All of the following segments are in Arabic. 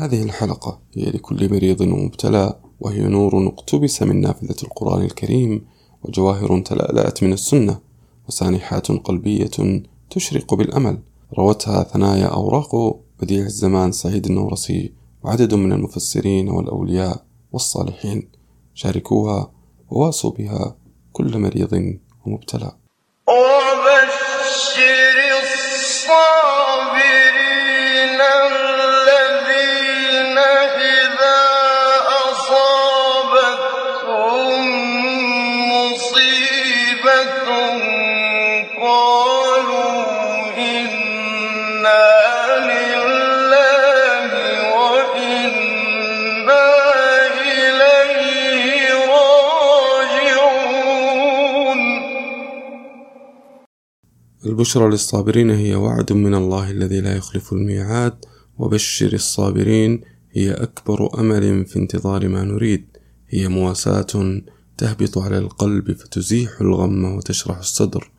هذه الحلقة هي لكل مريض ومبتلى وهي نور اقتبس من نافذة القرآن الكريم وجواهر تلألأت من السنة وسانحات قلبية تشرق بالأمل. روتها ثنايا أوراق بديع الزمان سعيد النورسي وعدد من المفسرين والأولياء والصالحين. شاركوها وواسوا بها كل مريض ومبتلى. البشرى للصابرين هي وعد من الله الذي لا يخلف الميعاد وبشر الصابرين هي أكبر أمل في انتظار ما نريد. هي مواساة تهبط على القلب فتزيح الغم وتشرح الصدر.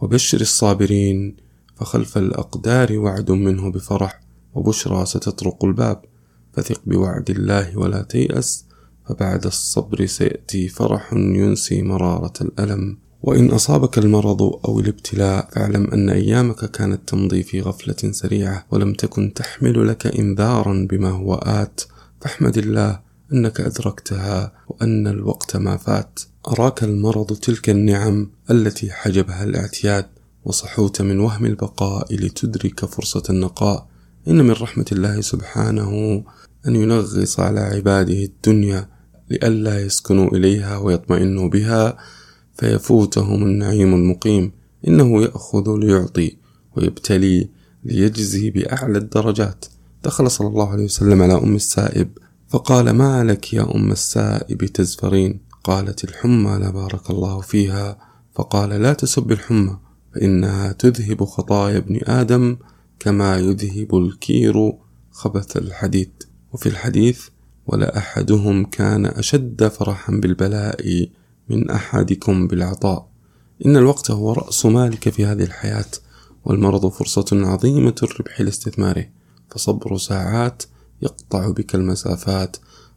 وبشر الصابرين فخلف الأقدار وعد منه بفرح وبشرى ستطرق الباب. فثق بوعد الله ولا تيأس فبعد الصبر سيأتي فرح ينسي مرارة الألم. وإن أصابك المرض أو الابتلاء فاعلم أن أيامك كانت تمضي في غفلة سريعة ولم تكن تحمل لك إنذارا بما هو آت. فاحمد الله أنك أدركتها وأن الوقت ما فات. أراك المرض تلك النعم التي حجبها الاعتياد وصحوت من وهم البقاء لتدرك فرصة النقاء. إن من رحمة الله سبحانه أن ينغص على عباده الدنيا لئلا يسكنوا إليها ويطمئنوا بها. فيفوتهم النعيم المقيم. إنه يأخذ ليعطي ويبتلي ليجزي بأعلى الدرجات. دخل صلى الله عليه وسلم على أم السائب فقال ما لك يا أم السائب تزفرين؟ قالت الحمى لا بارك الله فيها. فقال لا تسب الحمى فإنها تذهب خطايا ابن آدم كما يذهب الكير. خبث الحديد وفي الحديث ولا أحدهم كان أشد فرحا بالبلاء من أحدكم بالعطاء. إن الوقت هو رأس مالك في هذه الحياة والمرض فرصة عظيمة الربح لاستثماره فصبر ساعات يقطع بك المسافات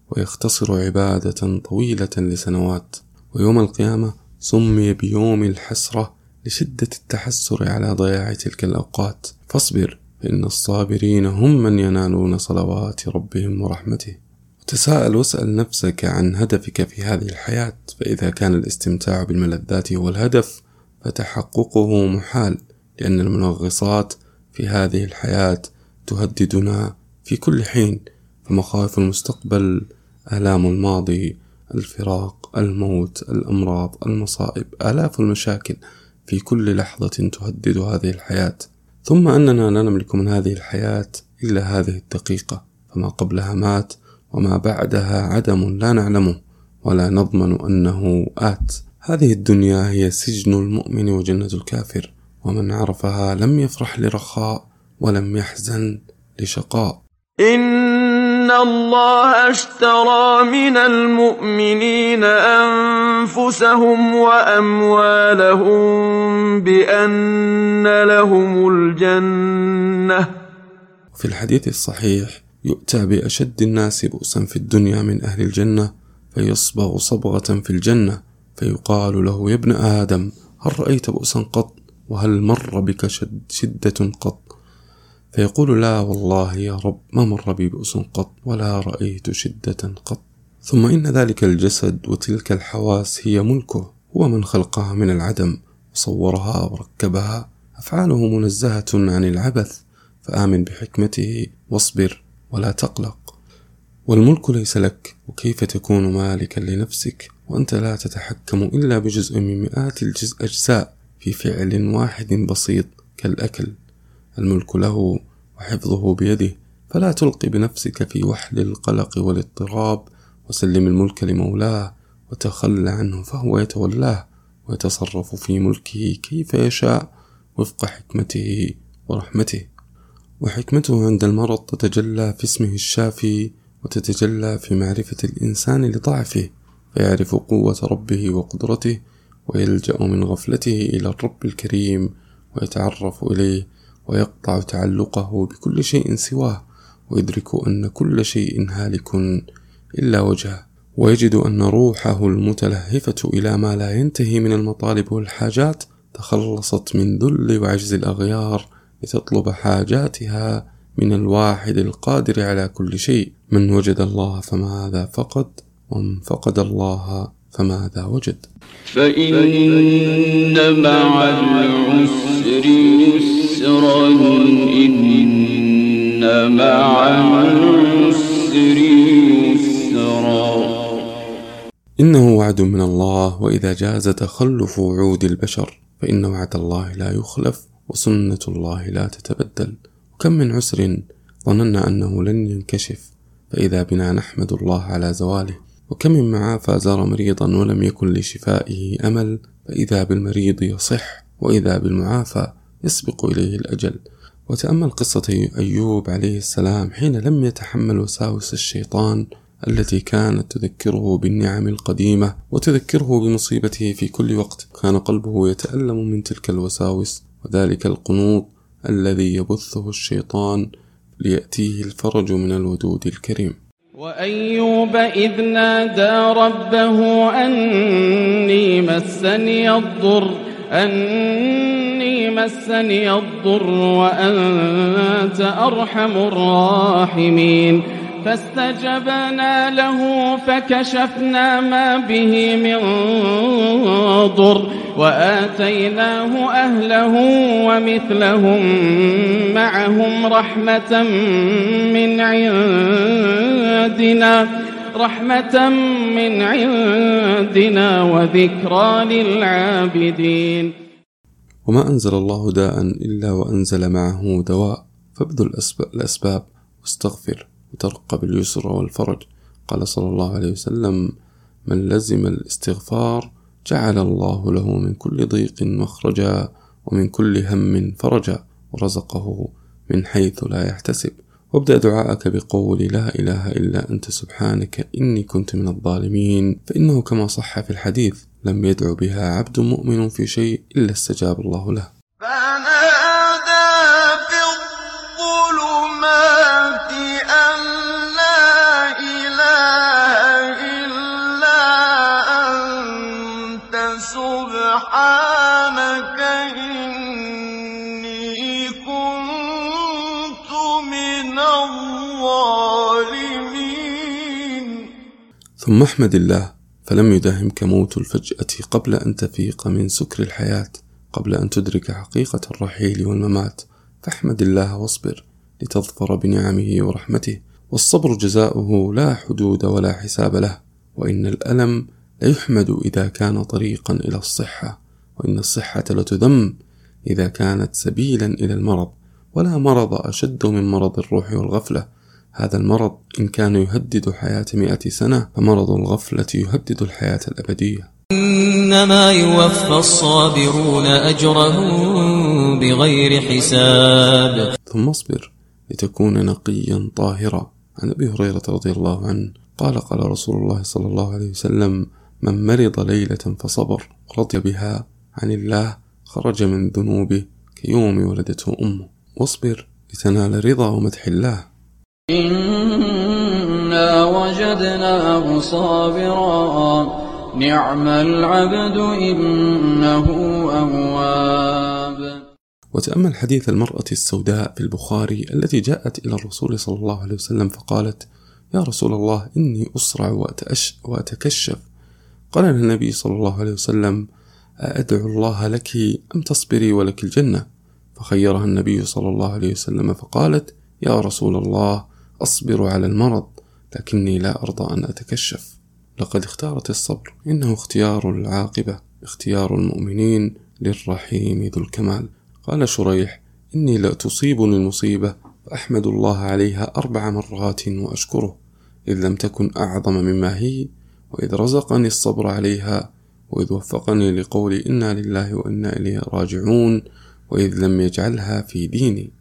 ويختصر عبادة طويلة لسنوات. ويوم القيامة سمي بيوم الحسرة لشدة التحسر على ضياع تلك الأوقات. فاصبر فإن الصابرين هم من ينالون صلوات ربهم ورحمته. تساءل واسأل نفسك عن هدفك في هذه الحياة فإذا كان الاستمتاع بالملذات هو الهدف فتحققه محال لأن المنغصات في هذه الحياة تهددنا في كل حين فمخاوف المستقبل آلام الماضي الفراق الموت الأمراض المصائب آلاف المشاكل في كل لحظة تهدد هذه الحياة. ثم أننا لا نملك من هذه الحياة إلا هذه الدقيقة فما قبلها مات وما بعدها عدم لا نعلمه ولا نضمن أنه آت. هذه الدنيا هي سجن المؤمن وجنة الكافر ومن عرفها لم يفرح لرخاء ولم يحزن لشقاء. إن الله اشترى من المؤمنين أنفسهم وأموالهم بأن لهم الجنة. في الحديث الصحيح يؤتى بأشد الناس بؤسا في الدنيا من أهل الجنة فيصبغ صبغة في الجنة فيقال له يا ابن آدم هل رأيت بؤسا قط؟ وهل مر بك شد شدة قط؟ فيقول لا والله يا رب ما مر بي بؤس قط ولا رأيت شدة قط. ثم إن ذلك الجسد وتلك الحواس هي ملكه هو من خلقها من العدم وصورها وركبها. أفعاله منزهة عن العبث فآمن بحكمته واصبر. ولا تقلق. والملك ليس لك وكيف تكون مالكا لنفسك؟ وأنت لا تتحكم إلا بجزء من مئات الأجزاء في فعل واحد بسيط كالأكل. الملك له وحفظه بيده فلا تلقي بنفسك في وحل القلق والاضطراب. وسلم الملك لمولاه وتخل عنه فهو يتولاه ويتصرف في ملكه كيف يشاء وفق حكمته ورحمته. وحكمته عند المرض تتجلى في اسمه الشافي وتتجلى في معرفة الإنسان لضعفه فيعرف قوة ربه وقدرته ويلجأ من غفلته إلى الرب الكريم ويتعرف إليه ويقطع تعلقه بكل شيء سواه ويدرك أن كل شيء هالك إلا وجهه. ويجد أن روحه المتلهفة إلى ما لا ينتهي من المطالب والحاجات تخلصت من ذل وعجز الأغيار لتطلب حاجاتها من الواحد القادر على كل شيء. من وجد الله فماذا فقد ومن فقد الله فماذا وجد. فإن مع العسر يسرا إن مع العسر يسرا. إنه وعد من الله وإذا جاز تخلف وعود البشر فإن وعد الله لا يخلف. وسنة الله لا تتبدل. وكم من عسر ظننا أنه لن ينكشف فإذا بنا نحمد الله على زواله. وكم من معافى زار مريضا ولم يكن لشفائه أمل فإذا بالمريض يصح وإذا بالمعافى يسبق إليه الأجل. وتأمل قصة أيوب عليه السلام حين لم يتحمل وساوس الشيطان التي كانت تذكره بالنعم القديمة وتذكره بمصيبته في كل وقت. كان قلبه يتألم من تلك الوساوس وذلك القنوط الذي يبثه الشيطان ليأتيه الفرج من الودود الكريم. وأيوب إذ نادى ربه أني مسني الضر أني مسني الضر وأنت أرحم الراحمين. فاستجبنا له فكشفنا ما به من ضر وآتيناه أهله ومثلهم معهم رحمة من عندنا رحمة من عندنا وذكرى للعابدين. وما أنزل الله داء إلا وأنزل معه دواء فابذل الأسباب واستغفر. وترقب اليسر والفرج. قال صلى الله عليه وسلم من لزم الاستغفار جعل الله له من كل ضيق مخرجا ومن كل هم فرجا ورزقه من حيث لا يحتسب. وابدأ دعاءك بقول لا إله إلا أنت سبحانك إني كنت من الظالمين فإنه كما صح في الحديث لم يدع بها عبد مؤمن في شيء إلا استجاب الله له. ثم احمد الله فلم يداهمك موت الفجأة قبل أن تفيق من سكر الحياة قبل أن تدرك حقيقة الرحيل والممات. فاحمد الله واصبر لتظفر بنعمه ورحمته والصبر جزاؤه لا حدود ولا حساب له. وإن الألم ليحمد إذا كان طريقا إلى الصحة وإن الصحة لتذم إذا كانت سبيلا إلى المرض. ولا مرض أشد من مرض الروح والغفلة. هذا المرض إن كان يهدد حياة مئة سنة فمرض الغفلة يهدد الحياة الأبدية. إنما يوفى الصابرون أجرهم بغير حساب. ثم اصبر لتكون نقيا طاهرا. عن أبي هريرة رضي الله عنه قال قال رسول الله صلى الله عليه وسلم من مرض ليلة فصبر رضي بها عن الله خرج من ذنوبه كيوم ولدته أمه. واصبر لتنال رضا ومدح الله. إنا وجدناه صابرا نعم العبد إنه أواب وتأمل حديث المرأة السوداء في البخاري التي جاءت إلى الرسول صلى الله عليه وسلم فقالت يا رسول الله إني أسرع وأتأش وأتكشف. قال النبي صلى الله عليه وسلم أدعو الله لك أم تصبري ولك الجنة؟ فخيرها النبي صلى الله عليه وسلم فقالت يا رسول الله أصبر على المرض لكني لا أرضى أن أتكشف. لقد اختارت الصبر إنه اختيار العاقبة اختيار المؤمنين للرحيم ذو الكمال. قال شريح إني لا تصيبني المصيبة فأحمد الله عليها أربع مرات وأشكره إذ لم تكن أعظم مما هي وإذ رزقني الصبر عليها وإذ وفقني لقول إنا لله وإنا إليه راجعون وإذ لم يجعلها في ديني.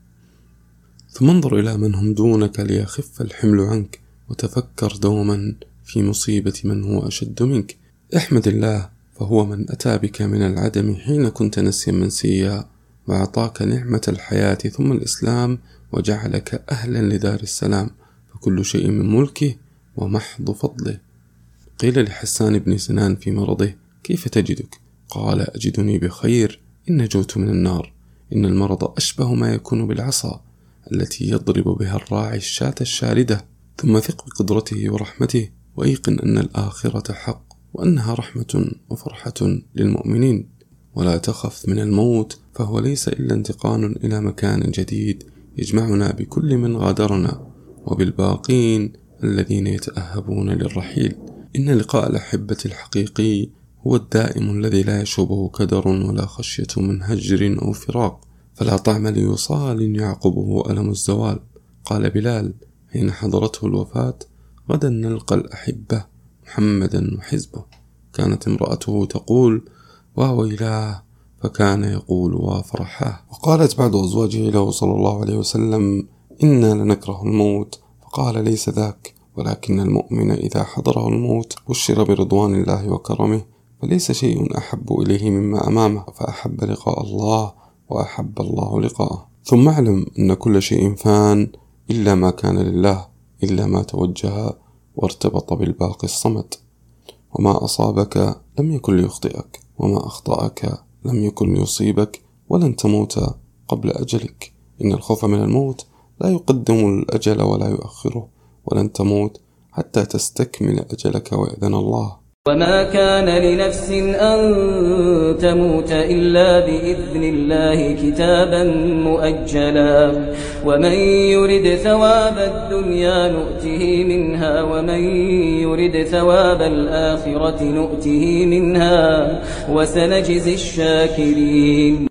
ثم انظر إلى من هم دونك ليخف الحمل عنك وتفكر دوما في مصيبة من هو أشد منك. احمد الله فهو من أتى بك من العدم حين كنت نسيا منسيا وأعطاك نعمة الحياة ثم الإسلام وجعلك أهلا لدار السلام فكل شيء من ملكه ومحض فضله. قيل لحسان بن سنان في مرضه كيف تجدك؟ قال أجدني بخير إن نجوت من النار إن المرض أشبه ما يكون بالعصا. التي يضرب بها الراعي الشاة الشاردة ثم ثق بقدرته ورحمته وأيقن أن الآخرة حق وأنها رحمة وفرحة للمؤمنين. ولا تخف من الموت فهو ليس إلا انتقال إلى مكان جديد يجمعنا بكل من غادرنا وبالباقين الذين يتأهبون للرحيل. إن لقاء الأحبة الحقيقي هو الدائم الذي لا يشوبه كدر ولا خشية من هجر أو فراق. فلا طعم لوصال يعقبه ألم الزوال. قال بلال حين حضرته الوفاة غدا نلقى الأحبة محمدا وحزبه. كانت امرأته تقول وويلاه فكان يقول وفرحاه وقالت بعض أزواجه له صلى الله عليه وسلم إنا لنكره الموت. فقال ليس ذاك ولكن المؤمن إذا حضره الموت بشر برضوان الله وكرمه فليس شيء أحب إليه مما أمامه فأحب لقاء الله وأحب الله لقاءه. ثم اعلم أن كل شيء فان إلا ما كان لله إلا ما توجه وارتبط بالباقي الصمد. وما أصابك لم يكن ليخطئك وما أخطأك لم يكن ليصيبك ولن تموت قبل أجلك. إن الخوف من الموت لا يقدم الأجل ولا يؤخره ولن تموت حتى تستكمل أجلك ويأذن الله. وما كان لنفس أن تموت إلا بإذن الله كتابا مؤجلا ومن يرد ثواب الدنيا نؤته منها ومن يرد ثواب الآخرة نؤته منها وسنجزي الشاكرين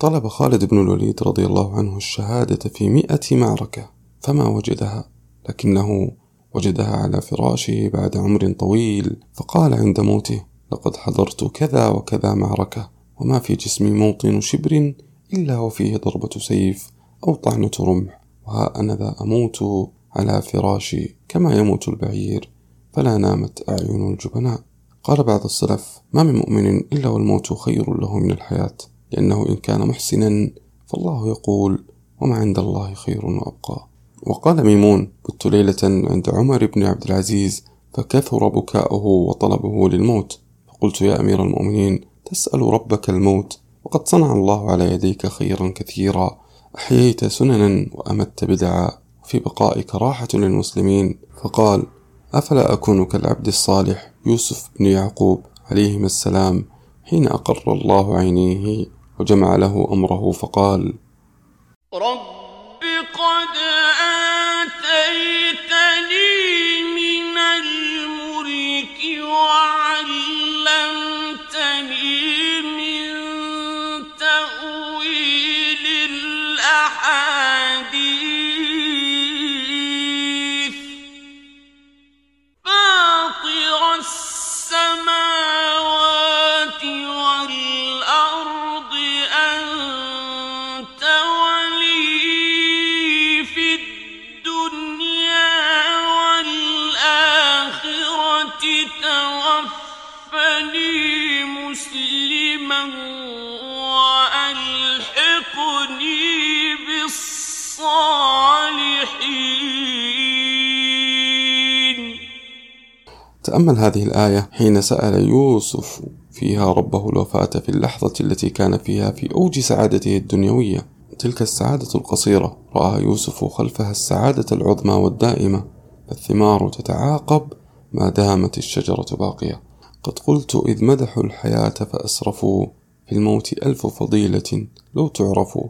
طلب خالد بن الوليد رضي الله عنه الشهادة في مئة معركة فما وجدها؟ لكنه وجدها على فراشه بعد عمر طويل فقال عند موته لقد حضرت كذا وكذا معركة وما في جسمي موطن شبر إلا وفيه ضربة سيف أو طعنة رمح وها أنا ذا أموت على فراشي كما يموت البعير فلا نامت أعين الجبناء. قال بعض السلف ما من مؤمن إلا والموت خير له من الحياة لأنه إن كان محسنا فالله يقول وما عند الله خير وأبقى. وقال ميمون كنت ليلة عند عمر بن عبد العزيز فكثر بكاؤه وطلبه للموت. فقلت يا أمير المؤمنين تسأل ربك الموت وقد صنع الله على يديك خيرا كثيرا. أحييت سننا وأمت بدعا. وفي بقائك راحة للمسلمين. فقال أفلا أكون كالعبد الصالح يوسف بن يعقوب عليهما السلام حين أقر الله عينيه وجمع له أمره؟ فقال رب قد تأمل هذه الآية حين سأل يوسف فيها ربه الوفاة في اللحظة التي كان فيها في أوج سعادته الدنيوية. تلك السعادة القصيرة. رأى يوسف خلفها السعادة العظمى والدائمة. فالثمار تتعاقب ما دامت الشجرة باقية. قد قلت إذ مدحوا الحياة فأسرفوا. في الموت ألف فضيلة لو تعرفوا.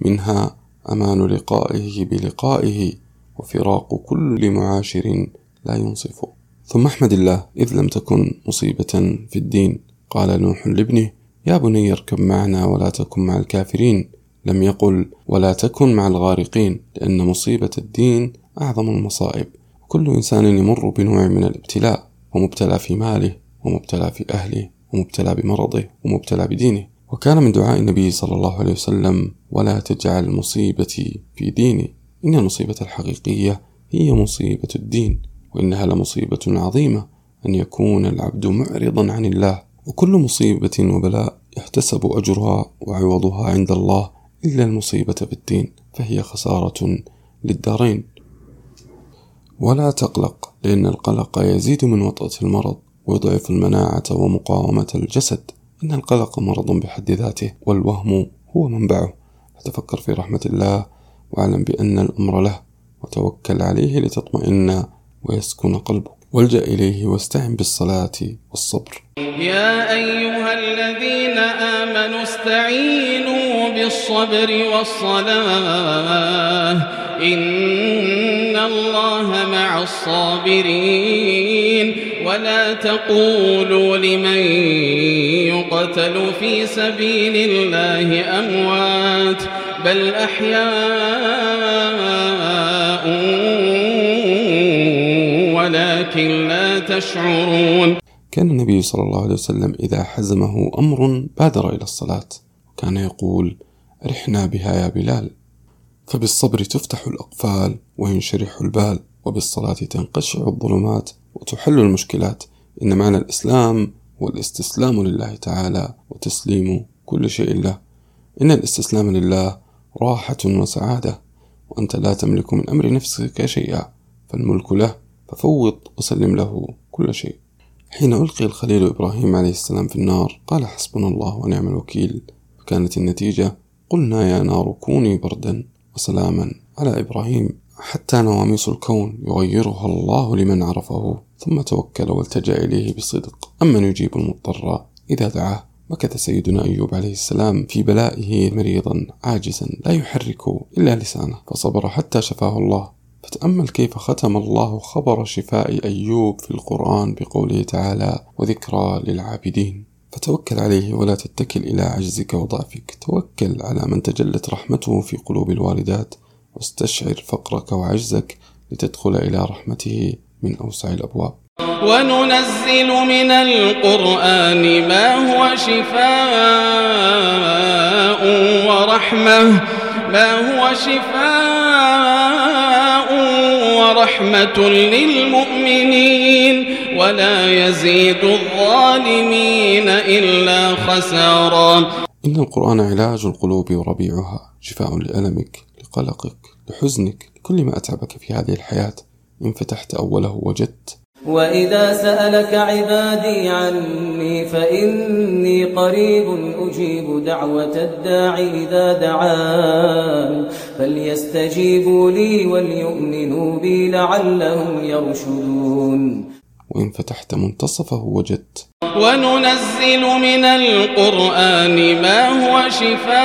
منها أمان لقائه بلقائه. وفراق كل معاشر لا ينصف ثم احمد الله إذ لم تكن مصيبة في الدين. قال نوح لابنه يا بني اركب معنا ولا تكن مع الكافرين. لم يقل ولا تكن مع الغارقين لأن مصيبة الدين أعظم المصائب. كل إنسان يمر بنوع من الابتلاء ومبتلى في ماله ومبتلى في أهله ومبتلى بمرضه ومبتلى بدينه. وكان من دعاء النبي صلى الله عليه وسلم ولا تجعل مصيبتي في ديني إن المصيبة الحقيقية هي مصيبة الدين. وإنها لمصيبة عظيمة أن يكون العبد معرضا عن الله. وكل مصيبة وبلاء يحتسب أجرها وعوضها عند الله إلا المصيبة في الدين فهي خسارة للدارين. ولا تقلق لأن القلق يزيد من وطأة المرض ويضعف المناعة ومقاومة الجسد. إن القلق مرض بحد ذاته والوهم هو منبعه. فتفكر في رحمة الله وأعلم بأن الأمر له وتوكل عليه لتطمئن ويسكن قلبك. والجأ إليه واستعن بالصلاة والصبر. يا أيها الذين آمنوا استعينوا بالصبر والصلاة. إن الله مع الصابرين. ولا تقولوا لمن يقتل في سبيل الله أموات بل أحياء تشعرون كان النبي صلى الله عليه وسلم إذا حزمه أمر بادر إلى الصلاة. وكان يقول أرحنا بها يا بلال. فبالصبر تفتح الأقفال وينشرح البال وبالصلاة تنقشع الظلمات وتحل المشكلات. إن معنى الإسلام هو الاستسلام لله تعالى وتسليم كل شيء له. إن الاستسلام لله راحة وسعادة وأنت لا تملك من أمر نفسك شيئا فالملك له ففوض وسلم له. كل شيء. حين ألقي الخليل إبراهيم عليه السلام في النار قال حسبنا الله ونعم الوكيل. فكانت النتيجة قلنا يا نار كوني بردا وسلاما على إبراهيم حتى نواميس الكون يغيرها الله لمن عرفه ثم توكل والتجأ إليه بصدق. أمن يجيب المضطر إذا دعاه. مكث سيدنا أيوب عليه السلام في بلائه مريضا عاجزا لا يحرك إلا لسانه فصبر حتى شفاه الله. فتأمل كيف ختم الله خبر شفاء أيوب في القرآن بقوله تعالى وذكرى للعابدين فتوكل عليه ولا تتكل إلى عجزك وضعفك. توكل على من تجلت رحمته في قلوب الوالدات واستشعر فقرك وعجزك لتدخل إلى رحمته من أوسع الأبواب. وننزل من القرآن ما هو شفاء ورحمة. ما هو شفاء ورحمة للمؤمنين ولا يزيد الظالمين إلا خسارا. إن القرآن علاج القلوب وربيعها شفاء لألمك لقلقك لحزنك لكل ما أتعبك في هذه الحياة. إن فتحت أوله وجدت وإذا سألك عبادي عني فإني قريب أجيب دعوة الداع إذا دعان. فليستجيبوا لي وليؤمنوا بي لعلهم يرشدون. وإن فتحت منتصفه وجدت. وننزل من القرآن ما هو شفاء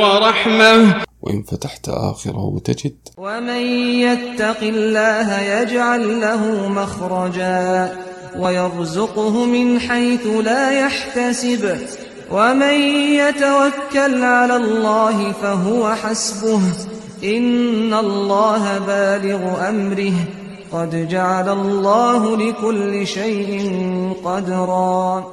ورحمة. وإن فتحت آخره تجد. ومن يتق الله يجعل له مخرجا ويرزقه من حيث لا يحتسب. ومن يتوكل على الله فهو حسبه. إن الله بالغ أمره. قد جعل الله لكل شيء قدرا.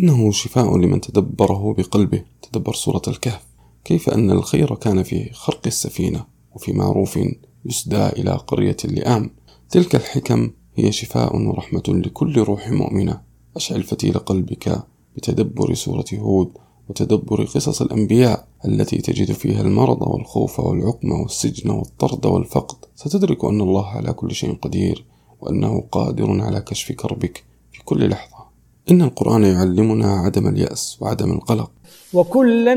إنه شفاء لمن تدبره بقلبه. تدبر سورة الكهف. كيف أن الخير كان في خرق السفينة وفي معروف يسدى إلى قرية اللئام. تلك الحكم هي شفاء ورحمة لكل روح مؤمنة. أشعل فتيل قلبك بتدبر سورة هود وتدبر قصص الأنبياء التي تجد فيها المرض والخوف والعقم والسجن والطرد والفقد. ستدرك أن الله على كل شيء قدير وأنه قادر على كشف كربك في كل لحظة. إن القرآن يعلمنا عدم اليأس وعدم القلق. وكلا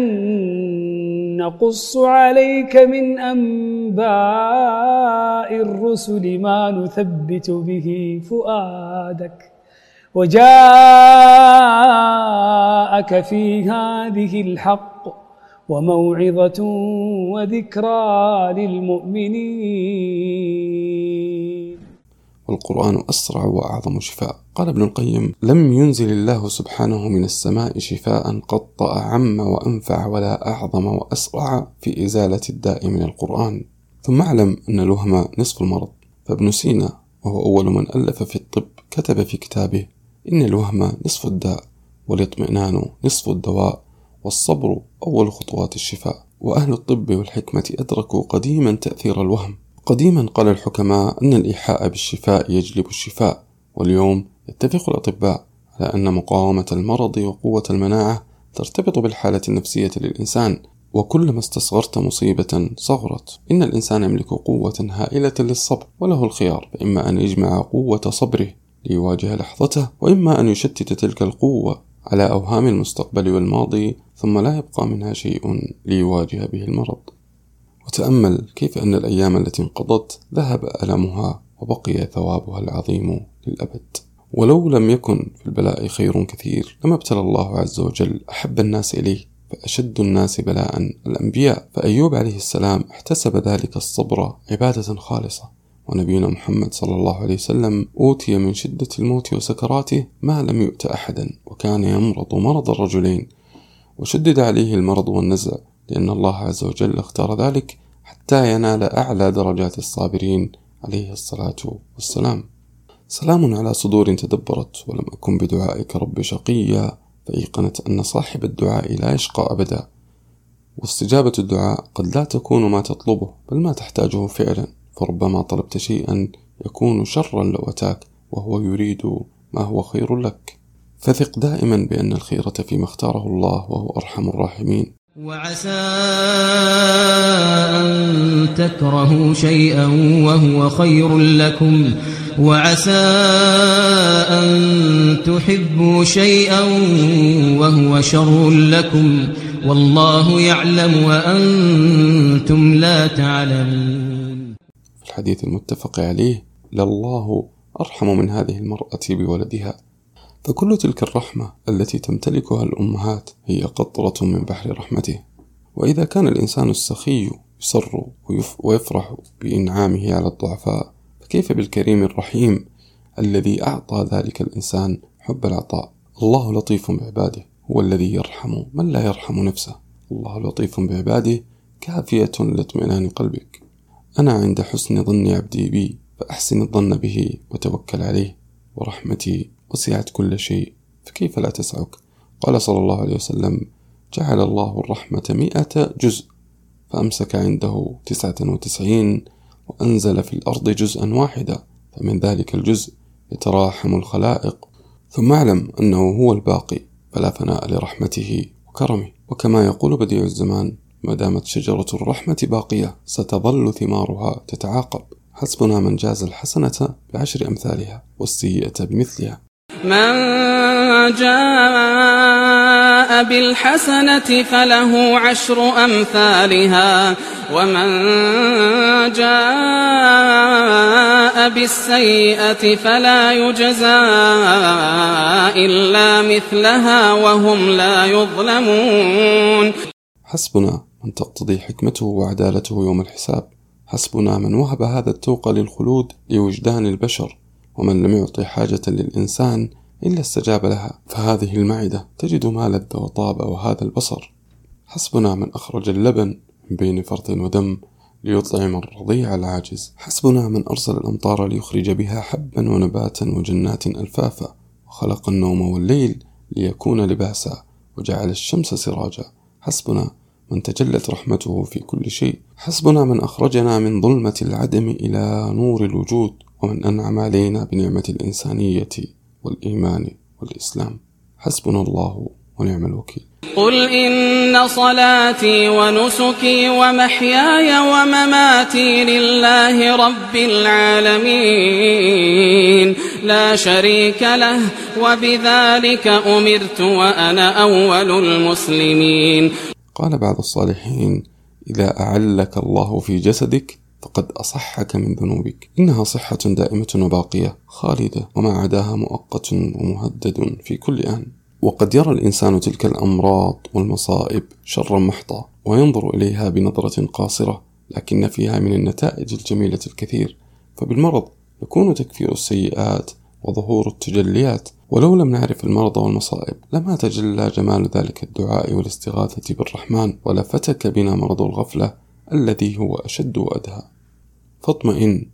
نقص عليك من أنباء الرسل ما نثبت به فؤادك وجاءك في هذه الحق وموعظة وذكرى للمؤمنين. والقرآن أسرع وأعظم شفاء. قال ابن القيم لم ينزل الله سبحانه من السماء شفاء قط أعم وأنفع ولا أعظم وأسرع في إزالة الداء من القرآن. ثم اعلم أن الوهم نصف المرض. فابن سينا وهو أول من ألف في الطب كتب في كتابه إن الوهم نصف الداء والاطمئنان نصف الدواء والصبر أول خطوات الشفاء. وأهل الطب والحكمة أدركوا قديما تأثير الوهم. قديما قال الحكماء أن الإيحاء بالشفاء يجلب الشفاء واليوم يتفق الأطباء على أن مقاومة المرض وقوة المناعة ترتبط بالحالة النفسية للإنسان وكلما استصغرت مصيبة صغرت. إن الإنسان يملك قوة هائلة للصبر وله الخيار فإما أن يجمع قوة صبره ليواجه لحظته وإما أن يشتت تلك القوة على أوهام المستقبل والماضي ثم لا يبقى منها شيء ليواجه به المرض. وتأمل كيف أن الأيام التي انقضت ذهب ألمها وبقي ثوابها العظيم للأبد. ولو لم يكن في البلاء خير كثير لما ابتلى الله عز وجل أحب الناس إليه فأشد الناس بلاء الأنبياء. فأيوب عليه السلام احتسب ذلك الصبر عبادة خالصة. ونبينا محمد صلى الله عليه وسلم أوتي من شدة الموت وسكراته ما لم يؤت أحدا وكان يمرض مرض الرجلين وشدد عليه المرض والنزع. لأن الله عز وجل اختار ذلك حتى ينال أعلى درجات الصابرين عليه الصلاة والسلام. سلام على صدور تدبرت ولم أكن بدعائك رب شقيا فأيقنت أن صاحب الدعاء لا يشقى أبدا. واستجابة الدعاء قد لا تكون ما تطلبه بل ما تحتاجه فعلا. فربما طلبت شيئا يكون شرا لو أتاك وهو يريد ما هو خير لك. فثق دائما بأن الخيرة فيما اختاره الله وهو أرحم الراحمين. وعسى أن تكرهوا شيئا وهو خير لكم وعسى أن تحبوا شيئا وهو شر لكم والله يعلم وأنتم لا تعلمون. الحديث المتفق عليه لله أرحم من هذه المرأة بولدها. فكل تلك الرحمة التي تمتلكها الأمهات هي قطرة من بحر رحمته. وإذا كان الإنسان السخي يسر ويفرح بإنعامه على الضعفاء فكيف بالكريم الرحيم الذي أعطى ذلك الإنسان حب العطاء؟ الله لطيف بعباده هو الذي يرحم من لا يرحم نفسه. الله لطيف بعباده كافية لإطمئنان قلبك. أنا عند حسن ظن عبدي بي فأحسن الظن به وتوكل عليه. ورحمتي وسعت كل شيء فكيف لا تسعك؟ قال صلى الله عليه وسلم جعل الله الرحمة مئة جزء فأمسك عنده تسعة وتسعين وأنزل في الأرض جزءا واحدا فمن ذلك الجزء يتراحم الخلائق. ثم اعلم أنه هو الباقي فلا فناء لرحمته وكرمه. وكما يقول بديع الزمان ما دامت شجرة الرحمة باقية ستظل ثمارها تتعاقب. حسبنا من جاز الحسنة بعشر أمثالها والسيئة بمثلها. من جاء بالحسنة فله عشر أمثالها ومن جاء بالسيئة فلا يجزى إلا مثلها وهم لا يظلمون. حسبنا من تقتضي حكمته وعدالته يوم الحساب. حسبنا من وهب هذا التوق للخلود لوجدان البشر. ومن لم يعطي حاجة للإنسان إلا استجاب لها فهذه المعدة تجد ما لذ وطاب وهذا البصر. حسبنا من أخرج اللبن من بين فرث ودم ليطعم الرضيع العاجز. حسبنا من أرسل الأمطار ليخرج بها حبا ونباتا وجنات ألفافا. وخلق النوم والليل ليكون لباسا وجعل الشمس سراجا. حسبنا من تجلت رحمته في كل شيء. حسبنا من أخرجنا من ظلمة العدم إلى نور الوجود. ومن أنعم علينا بنعمة الإنسانية والإيمان والإسلام. حسبنا الله ونعم الوكيل. قل إن صلاتي ونسكي ومحياي ومماتي لله رب العالمين. لا شريك له وبذلك أمرت وأنا أول المسلمين. قال بعض الصالحين إذا أعلك الله في جسدك فقد أصحك من ذنوبك. إنها صحة دائمة وباقية خالدة وما عداها مؤقت ومهدد في كل آن وقد يرى الإنسان تلك الأمراض والمصائب شرا محضا وينظر إليها بنظرة قاصرة لكن فيها من النتائج الجميلة الكثير. فبالمرض يكون تكفير السيئات وظهور التجليات. ولو لم نعرف المرض والمصائب لما تجلى جمال ذلك الدعاء والاستغاثة بالرحمن؟ ولفتك بنا مرض الغفلة؟ الذي هو أشد وأدهى. فاطمئن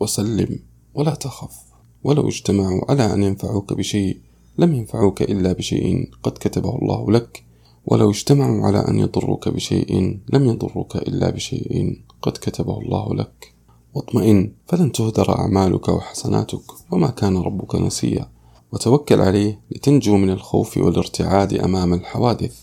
وسلم ولا تخف. ولو اجتمعوا على أن ينفعوك بشيء لم ينفعوك إلا بشيء قد كتبه الله لك. ولو اجتمعوا على أن يضروك بشيء لم يضروك إلا بشيء قد كتبه الله لك. واطمئن فلن تهدر أعمالك وحسناتك وما كان ربك نسيا. وتوكل عليه لتنجو من الخوف والارتعاد أمام الحوادث.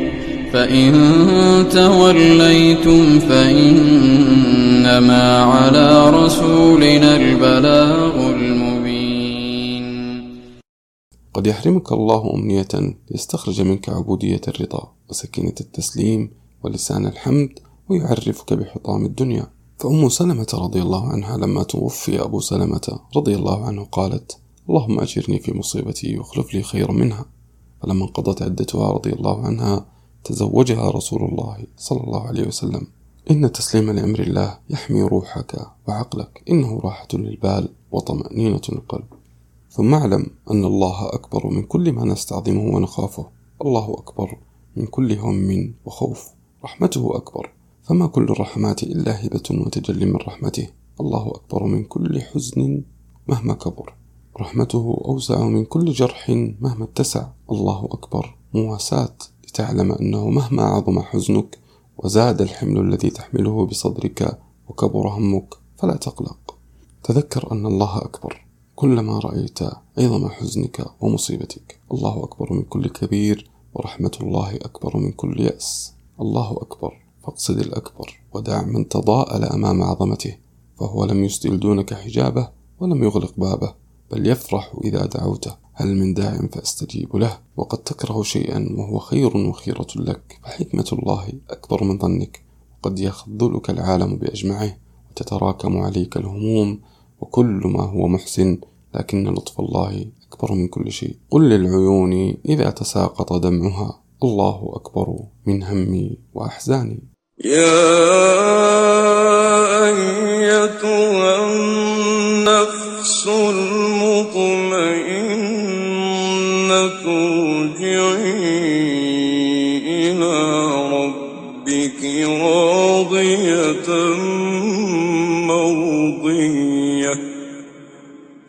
فإن توليتم فإنما على رسولنا البلاغ المبين. قد يحرمك الله أمنية ليستخرج منك عبودية الرضا وسكينة التسليم ولسان الحمد ويعرفك بحطام الدنيا. فأم سلمة رضي الله عنها لما توفي أبو سلمة رضي الله عنه قالت اللهم أجرني في مصيبتي واخلف لي خيرا منها. فلما انقضت عدتها رضي الله عنها تزوجها رسول الله صلى الله عليه وسلم. إن تسليم لأمر الله يحمي روحك وعقلك. إنه راحة للبال وطمأنينة القلب ثم اعلم أن الله أكبر من كل ما نستعظمه ونخافه. الله أكبر من كل هم وخوف. رحمته أكبر. فما كل الرحمات إلا هبة وتجلي من رحمته. الله أكبر من كل حزن مهما كبر. رحمته أوسع من كل جرح مهما اتسع. الله أكبر مواساة لتعلم أنه مهما عظم حزنك وزاد الحمل الذي تحمله بصدرك وكبر همك فلا تقلق. تذكر أن الله أكبر. كلما رأيت عظم حزنك ومصيبتك الله أكبر من كل كبير ورحمة الله أكبر من كل يأس. الله أكبر. فاقصد الأكبر ودع من تضاءل أمام عظمته فهو لم يسدل دونك حجابه ولم يغلق بابه بل يفرح إذا دعوته. هل من داع فأستجيب له؟ وقد تكره شيئا وهو خير وخيرة لك. فحكمة الله أكبر من ظنك. وقد يخذلك العالم بأجمعه وتتراكم عليك الهموم وكل ما هو محسن. لكن لطف الله أكبر من كل شيء. قل للعيون إذا تساقط دمعها. الله أكبر من همي وأحزاني. يا أيتها النفس